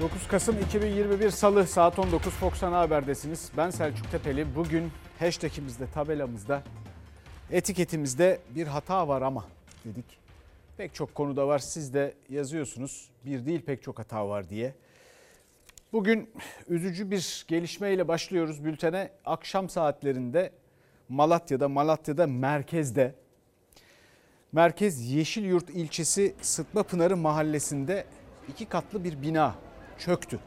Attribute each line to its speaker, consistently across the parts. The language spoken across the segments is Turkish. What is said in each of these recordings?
Speaker 1: 9 Kasım 2021 Salı saat 19 Fox Ana Haber'desiniz. Ben Selçuk Tepeli. Bugün hashtagimizde, tabelamızda, etiketimizde bir hata var ama dedik. Pek çok konuda var. Siz de yazıyorsunuz. Bir değil pek çok hata var diye. Bugün üzücü bir gelişmeyle başlıyoruz bültene. Akşam saatlerinde Malatya'da, Malatya'da merkezde Merkez Yeşilyurt ilçesi Sıtma Pınarı mahallesinde iki katlı bir bina çöktü.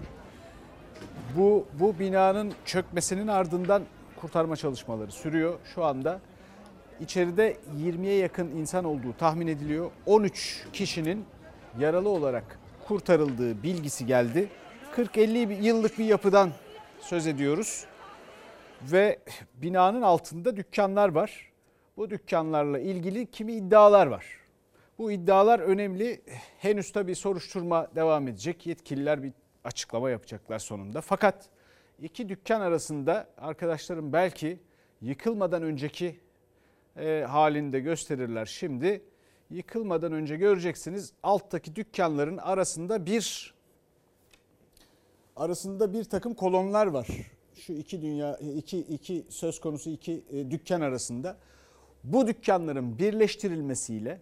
Speaker 1: Bu, bu binanın çökmesinin ardından kurtarma çalışmaları sürüyor. Şu anda içeride 20'ye yakın insan olduğu tahmin ediliyor. 13 kişinin yaralı olarak kurtarıldığı bilgisi geldi. 40-50 yıllık bir yapıdan söz ediyoruz. Ve binanın altında dükkanlar var. Bu dükkanlarla ilgili kimi iddialar var. Bu iddialar önemli. Henüz tabii soruşturma devam edecek. Yetkililer bir açıklama yapacaklar sonunda. Fakat iki dükkan arasında arkadaşlarım belki yıkılmadan önceki e, halinde gösterirler şimdi. Yıkılmadan önce göreceksiniz alttaki dükkanların arasında bir arasında bir takım kolonlar var. Şu iki dünya iki iki söz konusu iki e, dükkan arasında bu dükkanların birleştirilmesiyle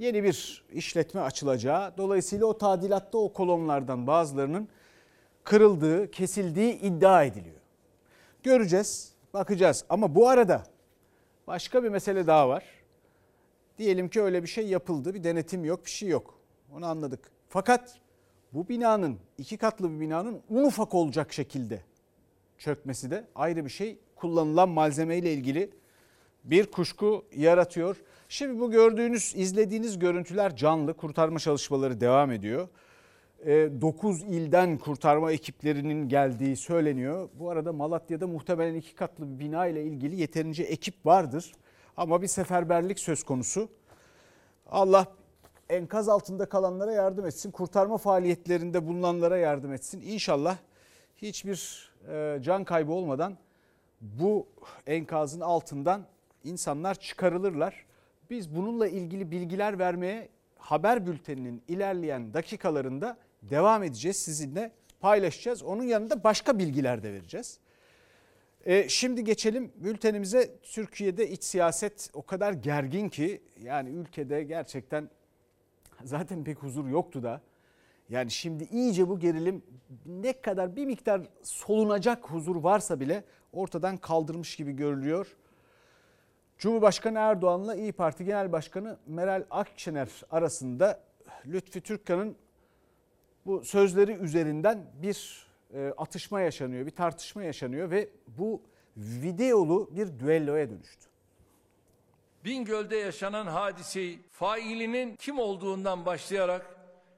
Speaker 1: yeni bir işletme açılacağı dolayısıyla o tadilatta o kolonlardan bazılarının kırıldığı, kesildiği iddia ediliyor. Göreceğiz, bakacağız ama bu arada başka bir mesele daha var. Diyelim ki öyle bir şey yapıldı, bir denetim yok, bir şey yok. Onu anladık. Fakat bu binanın, iki katlı bir binanın un ufak olacak şekilde çökmesi de ayrı bir şey. Kullanılan malzeme ile ilgili bir kuşku yaratıyor. Şimdi bu gördüğünüz, izlediğiniz görüntüler canlı. Kurtarma çalışmaları devam ediyor. 9 ilden kurtarma ekiplerinin geldiği söyleniyor. Bu arada Malatya'da muhtemelen iki katlı bir bina ile ilgili yeterince ekip vardır. Ama bir seferberlik söz konusu. Allah enkaz altında kalanlara yardım etsin. Kurtarma faaliyetlerinde bulunanlara yardım etsin. İnşallah hiçbir e, can kaybı olmadan bu enkazın altından insanlar çıkarılırlar. Biz bununla ilgili bilgiler vermeye haber bülteninin ilerleyen dakikalarında devam edeceğiz. Sizinle paylaşacağız. Onun yanında başka bilgiler de vereceğiz. E, şimdi geçelim bültenimize. Türkiye'de iç siyaset o kadar gergin ki yani ülkede gerçekten zaten pek huzur yoktu da. Yani şimdi iyice bu gerilim ne kadar bir miktar solunacak huzur varsa bile ortadan kaldırmış gibi görülüyor. Cumhurbaşkanı Erdoğan'la İyi Parti Genel Başkanı Meral Akşener arasında Lütfi Türkkan'ın bu sözleri üzerinden bir e, atışma yaşanıyor, bir tartışma yaşanıyor ve bu videolu bir düelloya dönüştü.
Speaker 2: Bingöl'de yaşanan hadiseyi failinin kim olduğundan başlayarak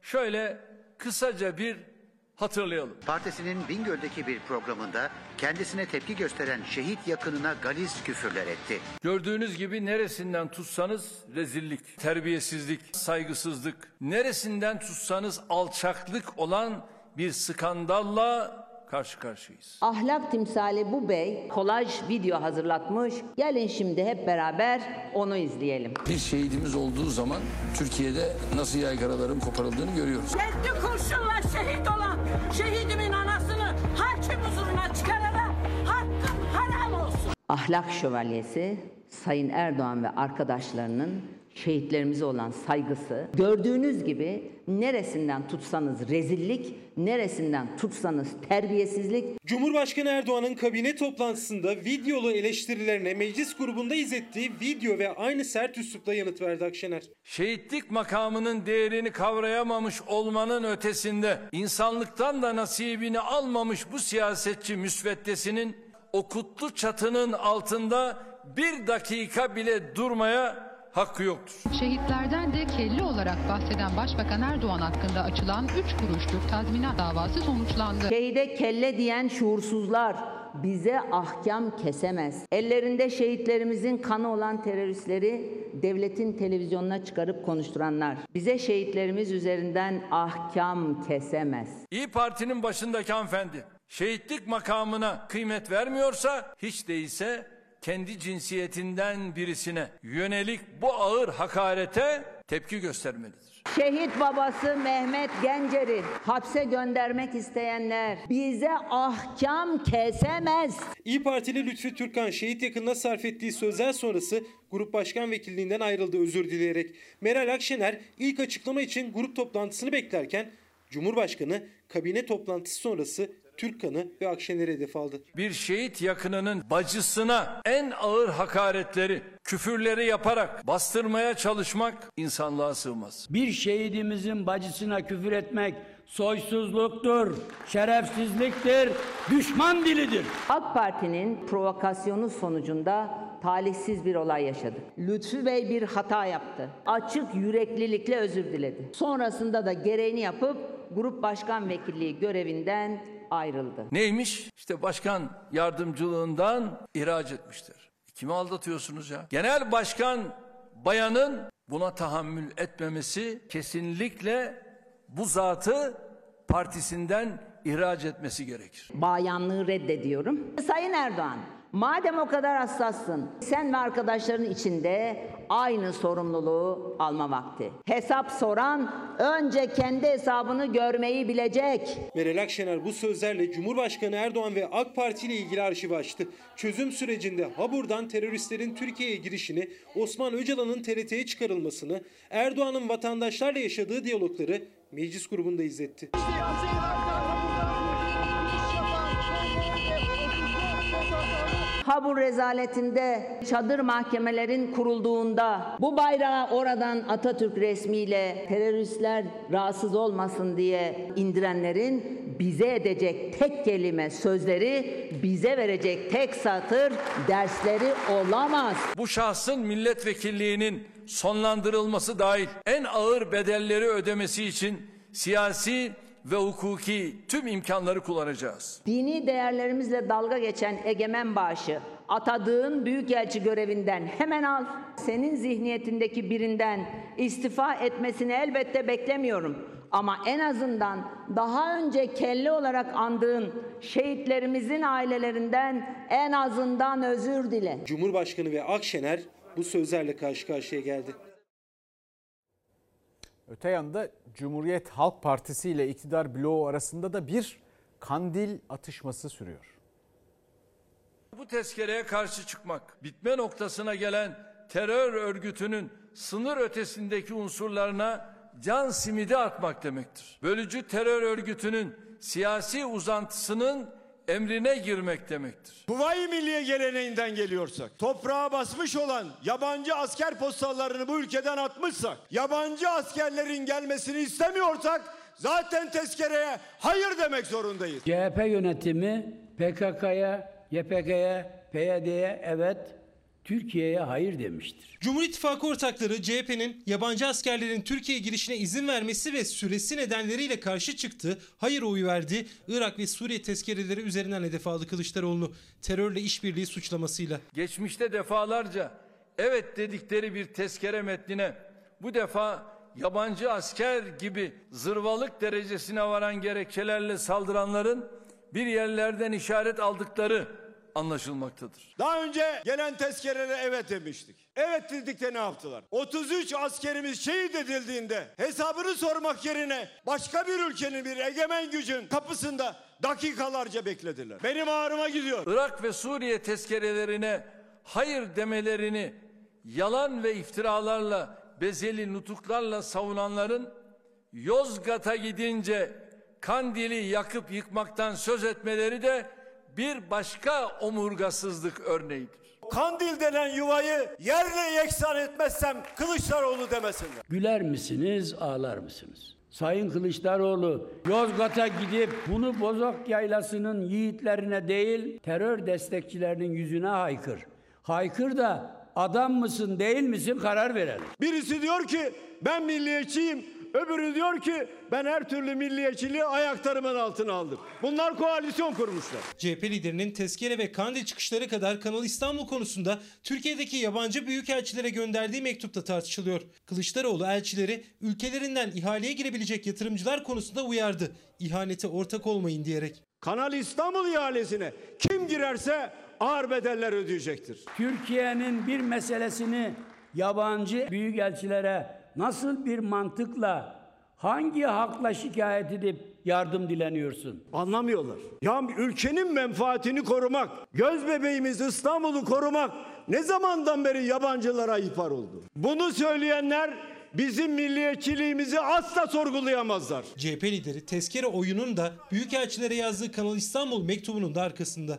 Speaker 2: şöyle kısaca bir hatırlayalım.
Speaker 3: Partisinin Bingöl'deki bir programında kendisine tepki gösteren şehit yakınına galiz küfürler etti.
Speaker 2: Gördüğünüz gibi neresinden tutsanız rezillik, terbiyesizlik, saygısızlık, neresinden tutsanız alçaklık olan bir skandalla karşı karşıyayız.
Speaker 4: Ahlak timsali bu bey kolaj video hazırlatmış. Gelin şimdi hep beraber onu izleyelim.
Speaker 5: Bir şehidimiz olduğu zaman Türkiye'de nasıl yaygaraların koparıldığını görüyoruz.
Speaker 6: Kendi kurşunla şehit olan şehidimin anasını hakim huzuruna çıkarana hakkım haram olsun.
Speaker 4: Ahlak şövalyesi Sayın Erdoğan ve arkadaşlarının şehitlerimize olan saygısı gördüğünüz gibi neresinden tutsanız rezillik, neresinden tutsanız terbiyesizlik.
Speaker 7: Cumhurbaşkanı Erdoğan'ın kabine toplantısında videolu eleştirilerine meclis grubunda izlettiği video ve aynı sert üslupla yanıt verdi Akşener.
Speaker 2: Şehitlik makamının değerini kavrayamamış olmanın ötesinde insanlıktan da nasibini almamış bu siyasetçi müsveddesinin o kutlu çatının altında bir dakika bile durmaya hakkı yoktur.
Speaker 8: Şehitlerden de kelle olarak bahseden Başbakan Erdoğan hakkında açılan 3 kuruşluk tazminat davası sonuçlandı.
Speaker 4: Şehide kelle diyen şuursuzlar bize ahkam kesemez. Ellerinde şehitlerimizin kanı olan teröristleri devletin televizyonuna çıkarıp konuşturanlar bize şehitlerimiz üzerinden ahkam kesemez.
Speaker 2: İyi Parti'nin başındaki hanımefendi şehitlik makamına kıymet vermiyorsa hiç değilse kendi cinsiyetinden birisine yönelik bu ağır hakarete tepki göstermelidir.
Speaker 4: Şehit babası Mehmet Gencer'i hapse göndermek isteyenler bize ahkam kesemez.
Speaker 7: İyi Partili Lütfü Türkan şehit yakınına sarf ettiği sözler sonrası grup başkan vekilliğinden ayrıldı özür dileyerek. Meral Akşener ilk açıklama için grup toplantısını beklerken Cumhurbaşkanı kabine toplantısı sonrası Türkan'ı ve Akşener'i hedef aldı.
Speaker 2: Bir şehit yakınının bacısına en ağır hakaretleri, küfürleri yaparak bastırmaya çalışmak insanlığa sığmaz.
Speaker 9: Bir şehidimizin bacısına küfür etmek soysuzluktur, şerefsizliktir, düşman dilidir.
Speaker 4: AK Parti'nin provokasyonu sonucunda talihsiz bir olay yaşadık. Lütfü Bey bir hata yaptı. Açık yüreklilikle özür diledi. Sonrasında da gereğini yapıp grup başkan vekilliği görevinden ayrıldı.
Speaker 2: Neymiş? İşte başkan yardımcılığından ihraç etmiştir. Kimi aldatıyorsunuz ya? Genel başkan bayanın buna tahammül etmemesi kesinlikle bu zatı partisinden ihraç etmesi gerekir.
Speaker 4: Bayanlığı reddediyorum. Sayın Erdoğan, madem o kadar hassassın, sen ve arkadaşların içinde aynı sorumluluğu alma vakti. Hesap soran önce kendi hesabını görmeyi bilecek.
Speaker 7: Meral Akşener bu sözlerle Cumhurbaşkanı Erdoğan ve AK Parti ile ilgili arşiv açtı. Çözüm sürecinde Habur'dan teröristlerin Türkiye'ye girişini, Osman Öcalan'ın TRT'ye çıkarılmasını, Erdoğan'ın vatandaşlarla yaşadığı diyalogları meclis grubunda izletti.
Speaker 4: Habur rezaletinde çadır mahkemelerin kurulduğunda bu bayrağı oradan Atatürk resmiyle teröristler rahatsız olmasın diye indirenlerin bize edecek tek kelime sözleri, bize verecek tek satır dersleri olamaz.
Speaker 2: Bu şahsın milletvekilliğinin sonlandırılması dahil en ağır bedelleri ödemesi için siyasi ve hukuki tüm imkanları kullanacağız.
Speaker 4: Dini değerlerimizle dalga geçen egemen bağışı atadığın büyükelçi görevinden hemen al. Senin zihniyetindeki birinden istifa etmesini elbette beklemiyorum. Ama en azından daha önce kelle olarak andığın şehitlerimizin ailelerinden en azından özür dile.
Speaker 7: Cumhurbaşkanı ve Akşener bu sözlerle karşı karşıya geldi.
Speaker 1: Öte yanda Cumhuriyet Halk Partisi ile iktidar bloğu arasında da bir kandil atışması sürüyor.
Speaker 2: Bu tezkereye karşı çıkmak, bitme noktasına gelen terör örgütünün sınır ötesindeki unsurlarına can simidi atmak demektir. Bölücü terör örgütünün siyasi uzantısının emrine girmek demektir.
Speaker 10: Kuvayi Milliye geleneğinden geliyorsak, toprağa basmış olan yabancı asker postallarını bu ülkeden atmışsak, yabancı askerlerin gelmesini istemiyorsak zaten tezkereye hayır demek zorundayız.
Speaker 9: CHP yönetimi PKK'ya, YPG'ye, PYD'ye evet, Türkiye'ye hayır demiştir.
Speaker 7: Cumhur İttifakı ortakları CHP'nin yabancı askerlerin Türkiye girişine izin vermesi ve süresi nedenleriyle karşı çıktı. Hayır oyu verdi. Irak ve Suriye tezkereleri üzerinden hedef aldı Kılıçdaroğlu'nu terörle işbirliği suçlamasıyla.
Speaker 2: Geçmişte defalarca evet dedikleri bir tezkere metnine bu defa yabancı asker gibi zırvalık derecesine varan gerekçelerle saldıranların bir yerlerden işaret aldıkları anlaşılmaktadır.
Speaker 10: Daha önce gelen tezkerelere evet demiştik. Evet dedik de ne yaptılar? 33 askerimiz şehit edildiğinde hesabını sormak yerine başka bir ülkenin bir egemen gücün kapısında dakikalarca beklediler. Benim ağrıma gidiyor.
Speaker 2: Irak ve Suriye tezkerelerine hayır demelerini yalan ve iftiralarla bezeli nutuklarla savunanların Yozgat'a gidince Kandil'i yakıp yıkmaktan söz etmeleri de bir başka omurgasızlık örneğidir.
Speaker 10: Kandil denen yuvayı yerle yeksan etmezsem Kılıçdaroğlu demesinler.
Speaker 9: Güler misiniz, ağlar mısınız? Sayın Kılıçdaroğlu, Yozgat'a gidip bunu Bozok Yaylası'nın yiğitlerine değil, terör destekçilerinin yüzüne haykır. Haykır da adam mısın değil misin karar verelim.
Speaker 10: Birisi diyor ki ben milliyetçiyim. Öbürü diyor ki ben her türlü milliyetçiliği ayaklarımın altına aldım. Bunlar koalisyon kurmuşlar.
Speaker 7: CHP liderinin tezkere ve kandil çıkışları kadar Kanal İstanbul konusunda Türkiye'deki yabancı büyükelçilere gönderdiği mektupta tartışılıyor. Kılıçdaroğlu elçileri ülkelerinden ihaleye girebilecek yatırımcılar konusunda uyardı. İhanete ortak olmayın diyerek.
Speaker 10: Kanal İstanbul ihalesine kim girerse ağır bedeller ödeyecektir.
Speaker 9: Türkiye'nin bir meselesini yabancı büyükelçilere nasıl bir mantıkla hangi hakla şikayet edip yardım dileniyorsun?
Speaker 10: Anlamıyorlar. Ya ülkenin menfaatini korumak, göz bebeğimiz İstanbul'u korumak ne zamandan beri yabancılara ihbar oldu? Bunu söyleyenler bizim milliyetçiliğimizi asla sorgulayamazlar.
Speaker 7: CHP lideri tezkere oyunun da Büyükelçilere yazdığı Kanal İstanbul mektubunun da arkasında.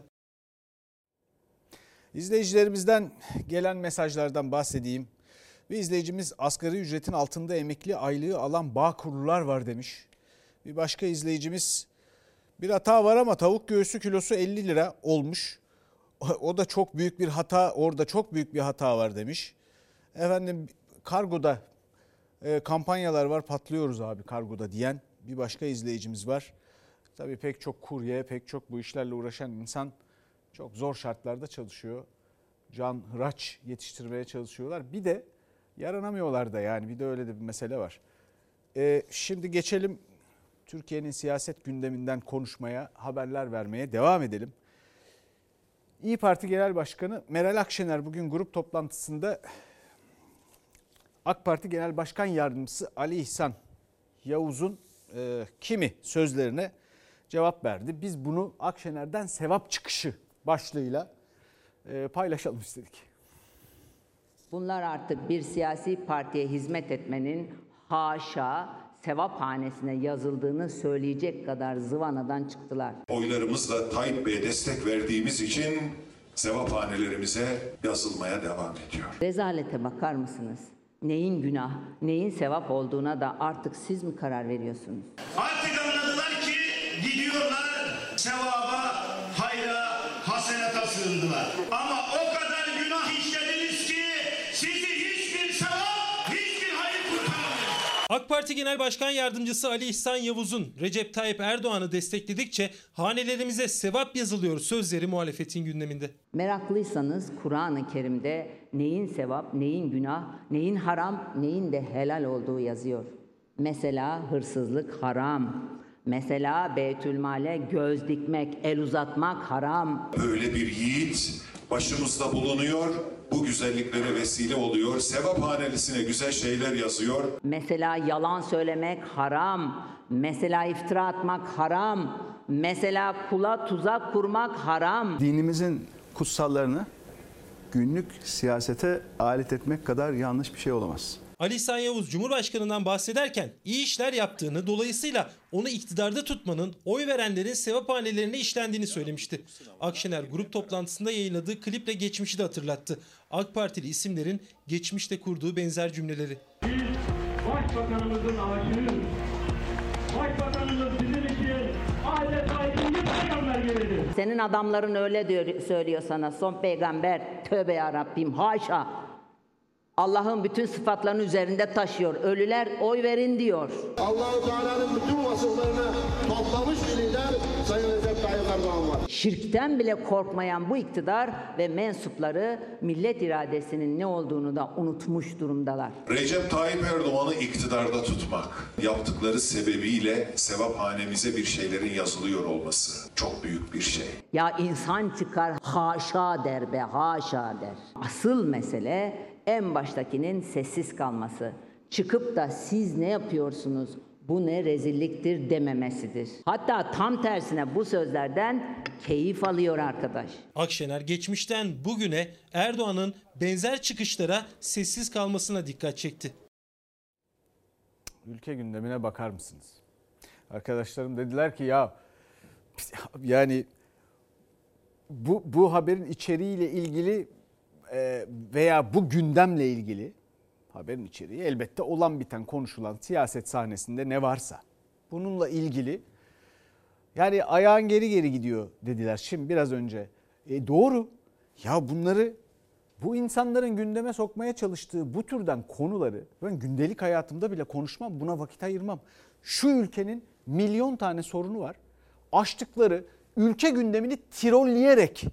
Speaker 1: İzleyicilerimizden gelen mesajlardan bahsedeyim. Bir izleyicimiz asgari ücretin altında emekli aylığı alan bağ kurulular var demiş. Bir başka izleyicimiz bir hata var ama tavuk göğsü kilosu 50 lira olmuş. O da çok büyük bir hata orada çok büyük bir hata var demiş. Efendim kargoda e, kampanyalar var patlıyoruz abi kargoda diyen bir başka izleyicimiz var. Tabii pek çok kurye pek çok bu işlerle uğraşan insan çok zor şartlarda çalışıyor. Can hıraç yetiştirmeye çalışıyorlar. Bir de yaranamıyorlar da yani bir de öyle de bir mesele var. Ee, şimdi geçelim Türkiye'nin siyaset gündeminden konuşmaya, haberler vermeye devam edelim. İyi Parti Genel Başkanı Meral Akşener bugün grup toplantısında AK Parti Genel Başkan Yardımcısı Ali İhsan Yavuz'un e, kimi sözlerine cevap verdi. Biz bunu Akşener'den sevap çıkışı başlığıyla e, paylaşalım istedik.
Speaker 4: Bunlar artık bir siyasi partiye hizmet etmenin haşa sevap hanesine yazıldığını söyleyecek kadar zıvanadan çıktılar.
Speaker 11: Oylarımızla Tayyip Bey'e destek verdiğimiz için sevaphanelerimize yazılmaya devam ediyor.
Speaker 4: Rezalete bakar mısınız? Neyin günah, neyin sevap olduğuna da artık siz mi karar veriyorsunuz?
Speaker 12: Artık anladılar ki gidiyorlar sevaba, hayra, hasenata sığındılar. Ama
Speaker 7: AK Parti Genel Başkan Yardımcısı Ali İhsan Yavuz'un Recep Tayyip Erdoğan'ı destekledikçe hanelerimize sevap yazılıyor sözleri muhalefetin gündeminde.
Speaker 4: Meraklıysanız Kur'an-ı Kerim'de neyin sevap, neyin günah, neyin haram, neyin de helal olduğu yazıyor. Mesela hırsızlık haram. Mesela Beytülmale göz dikmek, el uzatmak haram.
Speaker 11: Böyle bir yiğit başımızda bulunuyor. Bu güzelliklere vesile oluyor. Sevaphanesine güzel şeyler yazıyor.
Speaker 4: Mesela yalan söylemek haram. Mesela iftira atmak haram. Mesela kula tuzak kurmak haram.
Speaker 13: Dinimizin kutsallarını günlük siyasete alet etmek kadar yanlış bir şey olamaz.
Speaker 7: Ali İhsan Yavuz Cumhurbaşkanı'ndan bahsederken iyi işler yaptığını dolayısıyla onu iktidarda tutmanın oy verenlerin sevaphanelerine işlendiğini söylemişti. Akşener grup toplantısında yayınladığı kliple geçmişi de hatırlattı. AK Partili isimlerin geçmişte kurduğu benzer cümleleri.
Speaker 14: Başbakanımızın aşığıyız. Başbakanımız bizim için adeta ikinci peygamber gibidir.
Speaker 4: Senin adamların öyle diyor, söylüyor sana. Son peygamber. Tövbe ya Rabbim. Haşa. Allah'ın bütün sıfatlarını üzerinde taşıyor. Ölüler oy verin diyor.
Speaker 15: Allahu Teala'nın bütün vasıflarını toplamış bir lider Sayın Recep Tayyip Erdoğan var.
Speaker 4: Şirkten bile korkmayan bu iktidar ve mensupları millet iradesinin ne olduğunu da unutmuş durumdalar.
Speaker 11: Recep Tayyip Erdoğan'ı iktidarda tutmak, yaptıkları sebebiyle sevaphanemize bir şeylerin yazılıyor olması çok büyük bir şey.
Speaker 4: Ya insan çıkar haşa der be haşa der. Asıl mesele en baştakinin sessiz kalması. Çıkıp da siz ne yapıyorsunuz? Bu ne rezilliktir dememesidir. Hatta tam tersine bu sözlerden keyif alıyor arkadaş.
Speaker 7: Akşener geçmişten bugüne Erdoğan'ın benzer çıkışlara sessiz kalmasına dikkat çekti.
Speaker 1: Ülke gündemine bakar mısınız? Arkadaşlarım dediler ki ya yani bu, bu haberin içeriğiyle ilgili veya bu gündemle ilgili haberin içeriği elbette olan biten konuşulan siyaset sahnesinde ne varsa bununla ilgili yani ayağın geri geri gidiyor dediler şimdi biraz önce. E doğru ya bunları bu insanların gündeme sokmaya çalıştığı bu türden konuları ben gündelik hayatımda bile konuşmam buna vakit ayırmam. Şu ülkenin milyon tane sorunu var. Açtıkları ülke gündemini tirolleyerek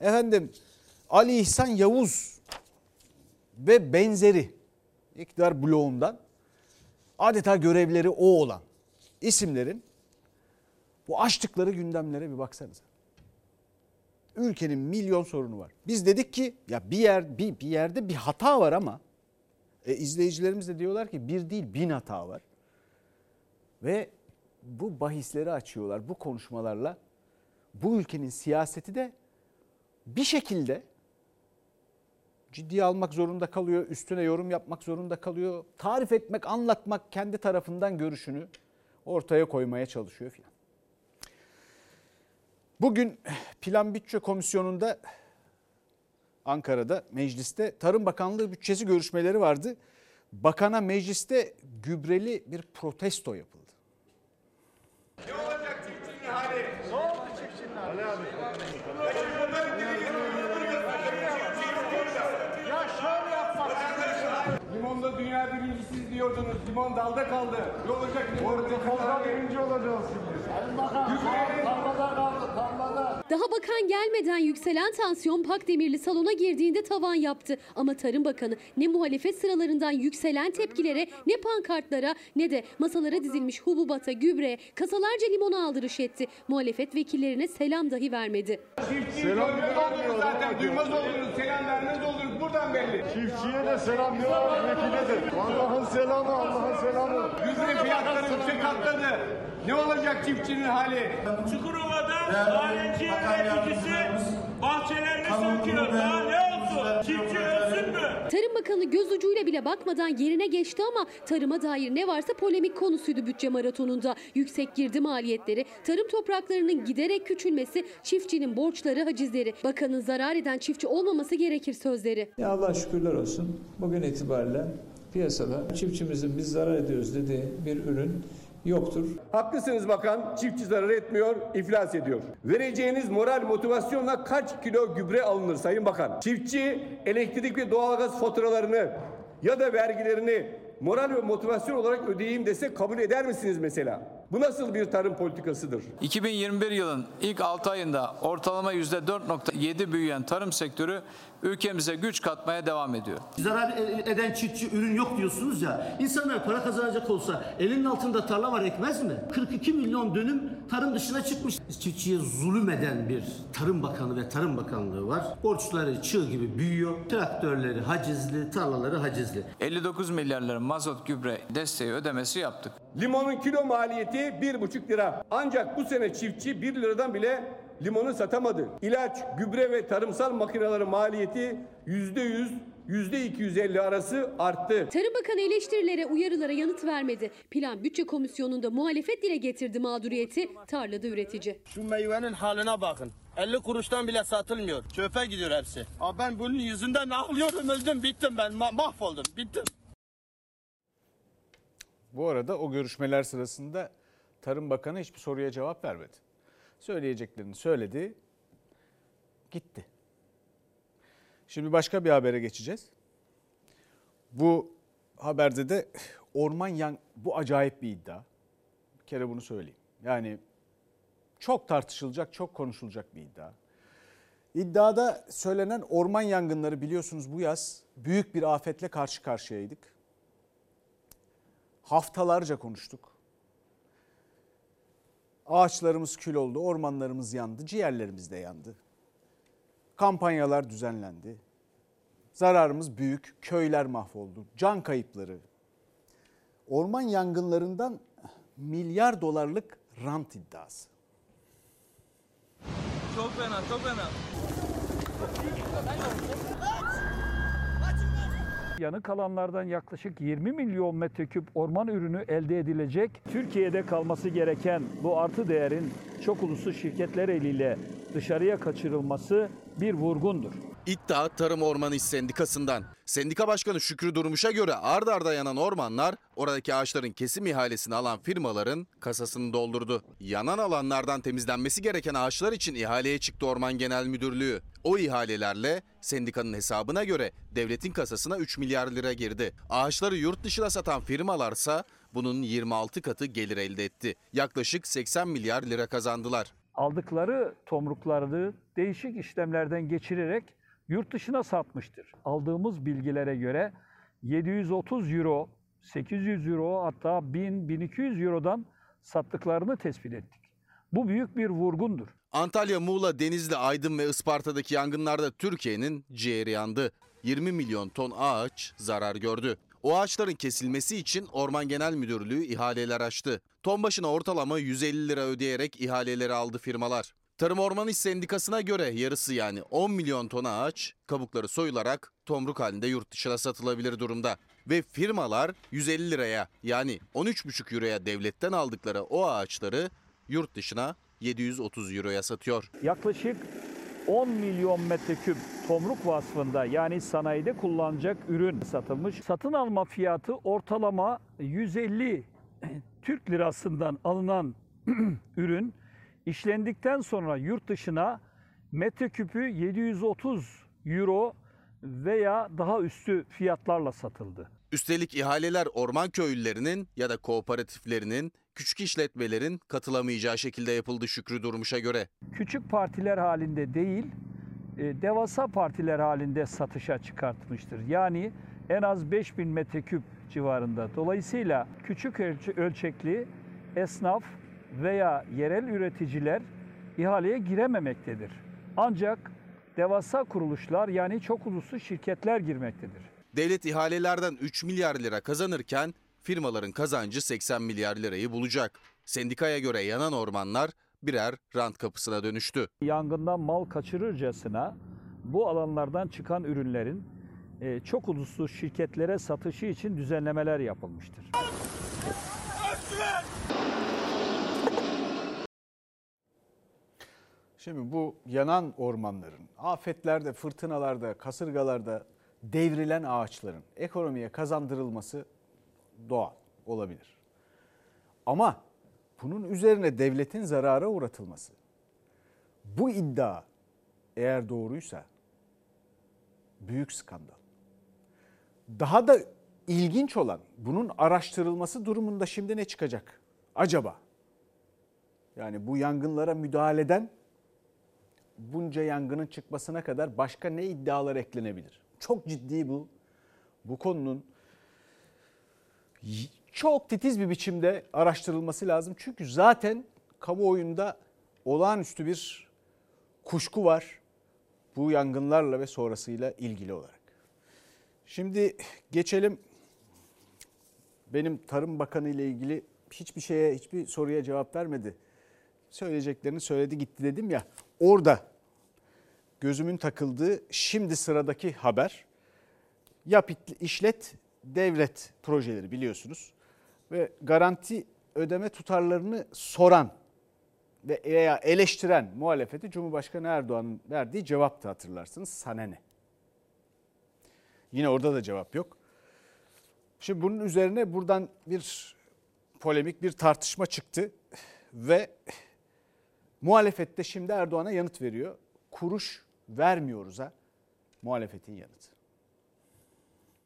Speaker 1: efendim Ali İhsan Yavuz ve benzeri iktidar bloğundan adeta görevleri o olan isimlerin bu açtıkları gündemlere bir baksanıza. Ülkenin milyon sorunu var. Biz dedik ki ya bir yer bir, bir yerde bir hata var ama E, izleyicilerimiz de diyorlar ki bir değil bin hata var. Ve bu bahisleri açıyorlar bu konuşmalarla. Bu ülkenin siyaseti de bir şekilde ciddiye almak zorunda kalıyor, üstüne yorum yapmak zorunda kalıyor. Tarif etmek, anlatmak, kendi tarafından görüşünü ortaya koymaya çalışıyor filan. Bugün Plan Bütçe Komisyonu'nda Ankara'da mecliste Tarım Bakanlığı bütçesi görüşmeleri vardı. Bakana mecliste gübreli bir protesto yapıldı.
Speaker 14: Ne olacak çiftçinin hali? Ne oldu çiftçinin hali? Ali abi. Ya şöyle yapmak. Limonda dünya birincisiz diyordunuz. Limon dalda kaldı. Ne olacak limon? Portakalda birinci olacağız şimdi. Sayın Bakan, tarlada kaldı, tarlada.
Speaker 16: Daha bakan gelmeden yükselen tansiyon Pakdemirli salona girdiğinde tavan yaptı. Ama Tarım Bakanı ne muhalefet sıralarından yükselen tepkilere ne pankartlara ne de masalara dizilmiş hububata, gübre, kasalarca limona aldırış etti. Muhalefet vekillerine selam dahi vermedi.
Speaker 14: Çiftçiyi görmez oldunuz zaten. Duymaz oldunuz. Selam vermez oldunuz. Buradan belli. Çiftçiye de selam diyorlar. Vekile de. Allah'ın selamı, Allah'ın selamı. Gübre fiyatları yüksek atladı. Ne olacak çiftçinin hali? Narenciye üreticisi bahçelerini söküyor. Daha ne olsun? Çiftçi ölsün mü?
Speaker 16: Tarım Bakanı göz ucuyla bile bakmadan yerine geçti ama tarıma dair ne varsa polemik konusuydu bütçe maratonunda. Yüksek girdi maliyetleri, tarım topraklarının giderek küçülmesi, çiftçinin borçları, hacizleri, bakanın zarar eden çiftçi olmaması gerekir sözleri.
Speaker 17: Ya Allah şükürler olsun. Bugün itibariyle piyasada çiftçimizin biz zarar ediyoruz dediği bir ürün yoktur.
Speaker 18: Haklısınız bakan, çiftçi zarar etmiyor, iflas ediyor. Vereceğiniz moral motivasyonla kaç kilo gübre alınır Sayın Bakan? Çiftçi elektrik ve doğalgaz faturalarını ya da vergilerini moral ve motivasyon olarak ödeyeyim dese kabul eder misiniz mesela? Bu nasıl bir tarım politikasıdır?
Speaker 19: 2021 yılın ilk 6 ayında ortalama %4.7 büyüyen tarım sektörü ülkemize güç katmaya devam ediyor.
Speaker 20: Zarar eden çiftçi ürün yok diyorsunuz ya. İnsanlar para kazanacak olsa elinin altında tarla var ekmez mi? 42 milyon dönüm tarım dışına çıkmış. Çiftçiye zulüm eden bir Tarım Bakanı ve Tarım Bakanlığı var. Borçları çığ gibi büyüyor. Traktörleri hacizli, tarlaları hacizli.
Speaker 19: 59 milyar lira mazot gübre desteği ödemesi yaptık.
Speaker 18: Limonun kilo maliyeti 1,5 lira. Ancak bu sene çiftçi 1 liradan bile limonu satamadı. İlaç, gübre ve tarımsal makinelerin maliyeti %100, %250 arası arttı.
Speaker 16: Tarım Bakanı eleştirilere, uyarılara yanıt vermedi. Plan Bütçe Komisyonu'nda muhalefet dile getirdi mağduriyeti tarlada üretici.
Speaker 21: Şu meyvenin haline bakın. 50 kuruştan bile satılmıyor. Çöpe gidiyor hepsi. Abi ben bunun yüzünden ağlıyorum öldüm bittim ben Ma- mahvoldum bittim.
Speaker 1: Bu arada o görüşmeler sırasında Tarım Bakanı hiçbir soruya cevap vermedi. Söyleyeceklerini söyledi, gitti. Şimdi başka bir habere geçeceğiz. Bu haberde de orman yan bu acayip bir iddia. Bir kere bunu söyleyeyim. Yani çok tartışılacak, çok konuşulacak bir iddia. İddiada söylenen orman yangınları biliyorsunuz bu yaz büyük bir afetle karşı karşıyaydık. Haftalarca konuştuk. Ağaçlarımız kül oldu, ormanlarımız yandı, ciğerlerimiz de yandı. Kampanyalar düzenlendi. Zararımız büyük, köyler mahvoldu, can kayıpları. Orman yangınlarından milyar dolarlık rant iddiası.
Speaker 21: Çok fena çok fena.
Speaker 22: Yanık alanlardan yaklaşık 20 milyon metreküp orman ürünü elde edilecek. Türkiye'de kalması gereken bu artı değerin çok uluslu şirketler eliyle dışarıya kaçırılması bir vurgundur.
Speaker 23: İddia Tarım Orman İş Sendikası'ndan. Sendika Başkanı Şükrü Durmuş'a göre ard arda yanan ormanlar oradaki ağaçların kesim ihalesini alan firmaların kasasını doldurdu. Yanan alanlardan temizlenmesi gereken ağaçlar için ihaleye çıktı Orman Genel Müdürlüğü. O ihalelerle sendikanın hesabına göre devletin kasasına 3 milyar lira girdi. Ağaçları yurt dışına satan firmalarsa bunun 26 katı gelir elde etti. Yaklaşık 80 milyar lira kazandılar.
Speaker 22: Aldıkları tomruklarını değişik işlemlerden geçirerek yurt dışına satmıştır. Aldığımız bilgilere göre 730 euro, 800 euro hatta 1000-1200 eurodan sattıklarını tespit ettik. Bu büyük bir vurgundur.
Speaker 23: Antalya, Muğla, Denizli, Aydın ve Isparta'daki yangınlarda Türkiye'nin ciğeri yandı. 20 milyon ton ağaç zarar gördü. O ağaçların kesilmesi için Orman Genel Müdürlüğü ihaleler açtı. Ton başına ortalama 150 lira ödeyerek ihaleleri aldı firmalar. Tarım Orman İş Sendikası'na göre yarısı yani 10 milyon ton ağaç kabukları soyularak tomruk halinde yurt dışına satılabilir durumda. Ve firmalar 150 liraya yani 13,5 euroya devletten aldıkları o ağaçları yurt dışına 730 euroya satıyor.
Speaker 22: Yaklaşık 10 milyon metreküp tomruk vasfında yani sanayide kullanacak ürün satılmış. Satın alma fiyatı ortalama 150 Türk lirasından alınan ürün işlendikten sonra yurt dışına metreküpü 730 euro veya daha üstü fiyatlarla satıldı.
Speaker 23: Üstelik ihaleler orman köylülerinin ya da kooperatiflerinin, küçük işletmelerin katılamayacağı şekilde yapıldı Şükrü Durmuş'a göre.
Speaker 22: Küçük partiler halinde değil, e, devasa partiler halinde satışa çıkartmıştır. Yani en az 5000 metreküp civarında. Dolayısıyla küçük ölçe- ölçekli esnaf veya yerel üreticiler ihaleye girememektedir. Ancak devasa kuruluşlar yani çok uluslu şirketler girmektedir.
Speaker 23: Devlet ihalelerden 3 milyar lira kazanırken firmaların kazancı 80 milyar lirayı bulacak. Sendikaya göre yanan ormanlar birer rant kapısına dönüştü.
Speaker 22: Yangından mal kaçırırcasına bu alanlardan çıkan ürünlerin e, çok uluslu şirketlere satışı için düzenlemeler yapılmıştır.
Speaker 1: Şimdi bu yanan ormanların, afetlerde, fırtınalarda, kasırgalarda devrilen ağaçların ekonomiye kazandırılması doğal olabilir. Ama bunun üzerine devletin zarara uğratılması, bu iddia eğer doğruysa büyük skandal. Daha da ilginç olan bunun araştırılması durumunda şimdi ne çıkacak? Acaba? Yani bu yangınlara müdahaleden bunca yangının çıkmasına kadar başka ne iddialar eklenebilir? Çok ciddi bu. Bu konunun çok titiz bir biçimde araştırılması lazım. Çünkü zaten kamuoyunda olağanüstü bir kuşku var bu yangınlarla ve sonrasıyla ilgili olarak. Şimdi geçelim benim Tarım Bakanı ile ilgili hiçbir şeye, hiçbir soruya cevap vermedi. Söyleyeceklerini söyledi gitti dedim ya. Orada gözümün takıldığı şimdi sıradaki haber. Yap işlet devlet projeleri biliyorsunuz. Ve garanti ödeme tutarlarını soran ve veya eleştiren muhalefeti Cumhurbaşkanı Erdoğan'ın verdiği cevaptı hatırlarsınız. Sana ne? Yine orada da cevap yok. Şimdi bunun üzerine buradan bir polemik, bir tartışma çıktı ve muhalefette şimdi Erdoğan'a yanıt veriyor. Kuruş vermiyoruz ha muhalefetin yanıtı.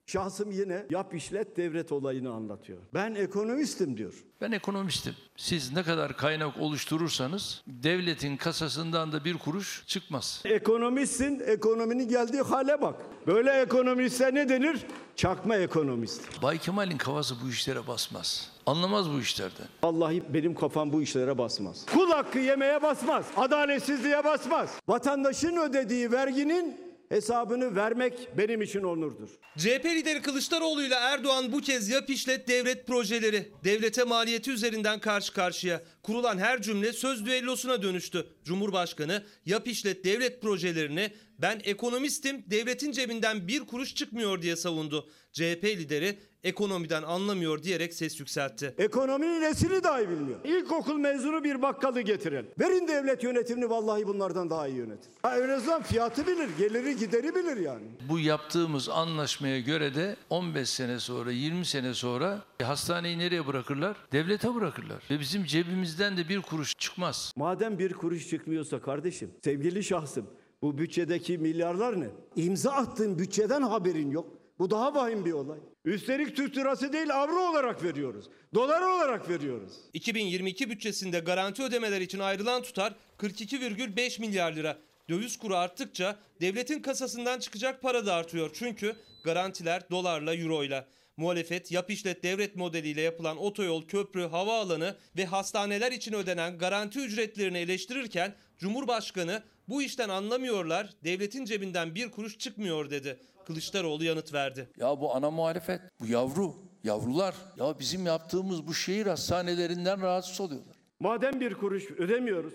Speaker 24: Şahsım yine yap işlet devlet olayını anlatıyor. Ben ekonomistim diyor.
Speaker 2: Ben ekonomistim. Siz ne kadar kaynak oluşturursanız devletin kasasından da bir kuruş çıkmaz.
Speaker 24: Ekonomistsin, ekonominin geldiği hale bak. Böyle ekonomiste ne denir? Çakma ekonomist.
Speaker 2: Bay Kemal'in kafası bu işlere basmaz. Anlamaz bu işlerden.
Speaker 24: Vallahi benim kafam bu işlere basmaz. Kul hakkı yemeye basmaz. Adaletsizliğe basmaz. Vatandaşın ödediği verginin hesabını vermek benim için onurdur.
Speaker 25: CHP lideri Kılıçdaroğlu ile Erdoğan bu kez yap işlet devlet projeleri devlete maliyeti üzerinden karşı karşıya. Kurulan her cümle söz düellosuna dönüştü. Cumhurbaşkanı yap işlet devlet projelerini ben ekonomistim devletin cebinden bir kuruş çıkmıyor diye savundu. CHP lideri ekonomiden anlamıyor diyerek ses yükseltti.
Speaker 24: Ekonominin nesini dahi bilmiyor. İlkokul mezunu bir bakkalı getirin. Verin devlet yönetimini vallahi bunlardan daha iyi yönetir. Ha, en azından fiyatı bilir, geliri gideri bilir yani.
Speaker 2: Bu yaptığımız anlaşmaya göre de 15 sene sonra 20 sene sonra hastaneyi nereye bırakırlar? Devlete bırakırlar. Ve bizim cebimizden de bir kuruş çıkmaz.
Speaker 24: Madem bir kuruş çıkmıyorsa kardeşim, sevgili şahsım bu bütçedeki milyarlar ne? İmza attığın bütçeden haberin yok. Bu daha vahim bir olay. Üstelik Türk lirası değil avro olarak veriyoruz. Dolar olarak veriyoruz.
Speaker 25: 2022 bütçesinde garanti ödemeler için ayrılan tutar 42,5 milyar lira. Döviz kuru arttıkça devletin kasasından çıkacak para da artıyor. Çünkü garantiler dolarla, euroyla. Muhalefet yap işlet devlet modeliyle yapılan otoyol, köprü, havaalanı ve hastaneler için ödenen garanti ücretlerini eleştirirken Cumhurbaşkanı bu işten anlamıyorlar, devletin cebinden bir kuruş çıkmıyor dedi. Kılıçdaroğlu yanıt verdi.
Speaker 2: Ya bu ana muhalefet, bu yavru, yavrular. Ya bizim yaptığımız bu şehir hastanelerinden rahatsız oluyorlar.
Speaker 24: Madem bir kuruş ödemiyoruz,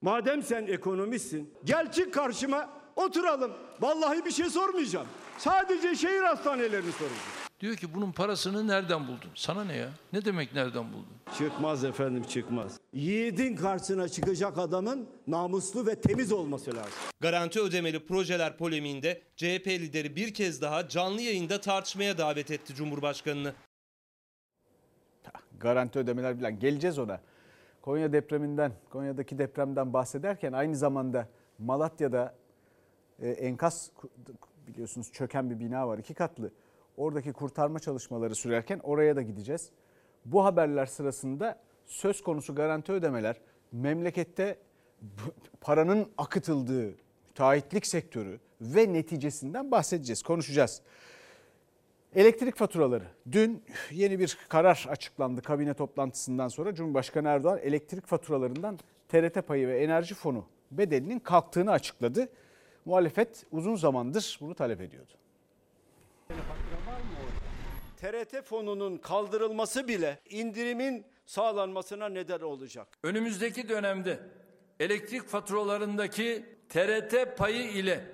Speaker 24: madem sen ekonomistsin, gel çık karşıma oturalım. Vallahi bir şey sormayacağım. Sadece şehir hastanelerini soracağım.
Speaker 2: Diyor ki bunun parasını nereden buldun? Sana ne ya? Ne demek nereden buldun?
Speaker 24: Çıkmaz efendim çıkmaz. Yiğidin karşısına çıkacak adamın namuslu ve temiz olması lazım.
Speaker 25: Garanti ödemeli projeler polemiğinde CHP lideri bir kez daha canlı yayında tartışmaya davet etti Cumhurbaşkanını.
Speaker 1: Garanti ödemeler bilen geleceğiz ona. Konya depreminden, Konya'daki depremden bahsederken aynı zamanda Malatya'da e, enkaz biliyorsunuz çöken bir bina var iki katlı. Oradaki kurtarma çalışmaları sürerken oraya da gideceğiz. Bu haberler sırasında söz konusu garanti ödemeler memlekette paranın akıtıldığı müteahhitlik sektörü ve neticesinden bahsedeceğiz, konuşacağız. Elektrik faturaları. Dün yeni bir karar açıklandı kabine toplantısından sonra. Cumhurbaşkanı Erdoğan elektrik faturalarından TRT payı ve enerji fonu bedelinin kalktığını açıkladı. Muhalefet uzun zamandır bunu talep ediyordu.
Speaker 24: TRT fonunun kaldırılması bile indirimin sağlanmasına neden olacak.
Speaker 2: Önümüzdeki dönemde elektrik faturalarındaki TRT payı ile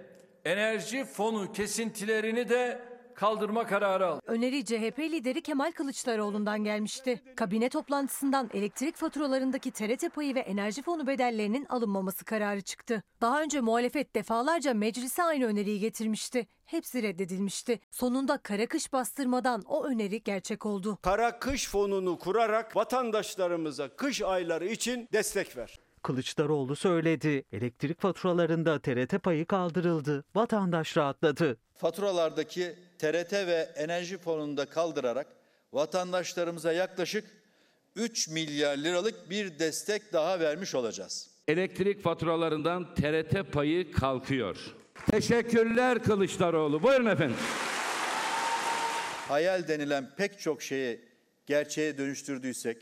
Speaker 2: enerji fonu kesintilerini de kaldırma kararı aldı.
Speaker 26: Öneri CHP lideri Kemal Kılıçdaroğlu'ndan gelmişti. Kabine toplantısından elektrik faturalarındaki TRT payı ve enerji fonu bedellerinin alınmaması kararı çıktı. Daha önce muhalefet defalarca meclise aynı öneriyi getirmişti. Hepsi reddedilmişti. Sonunda kara kış bastırmadan o öneri gerçek oldu.
Speaker 24: Kara kış fonunu kurarak vatandaşlarımıza kış ayları için destek ver.
Speaker 27: Kılıçdaroğlu söyledi. Elektrik faturalarında TRT payı kaldırıldı. Vatandaş rahatladı.
Speaker 28: Faturalardaki TRT ve enerji fonunu da kaldırarak vatandaşlarımıza yaklaşık 3 milyar liralık bir destek daha vermiş olacağız.
Speaker 29: Elektrik faturalarından TRT payı kalkıyor. Teşekkürler Kılıçdaroğlu. Buyurun efendim.
Speaker 28: Hayal denilen pek çok şeyi gerçeğe dönüştürdüysek